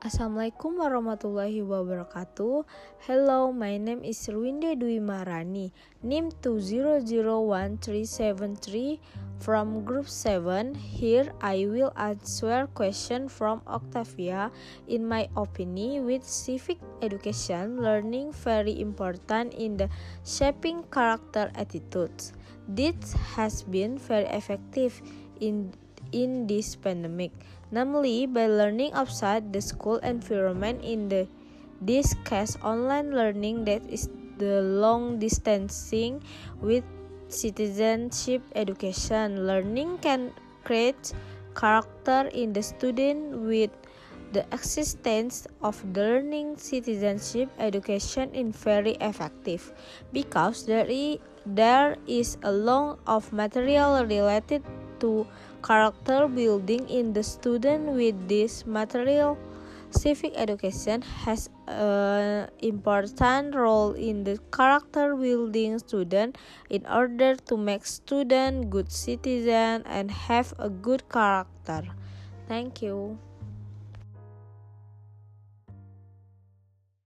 Assalamualaikum warahmatullahi wabarakatuh. Hello, my name is Rwinde Dwi Marani, NIM 2001373 from group 7. Here I will answer question from Octavia. In my opinion, with civic education, learning very important in the shaping character attitudes. This has been very effective in in this pandemic, namely by learning outside the school environment in the this case online learning that is the long distancing with citizenship education. Learning can create character in the student with the existence of the learning citizenship education is very effective because there is, there is a long of material related to character building in the student with this material. Civic education has an important role in the character building student in order to make student good citizen and have a good character. Thank you.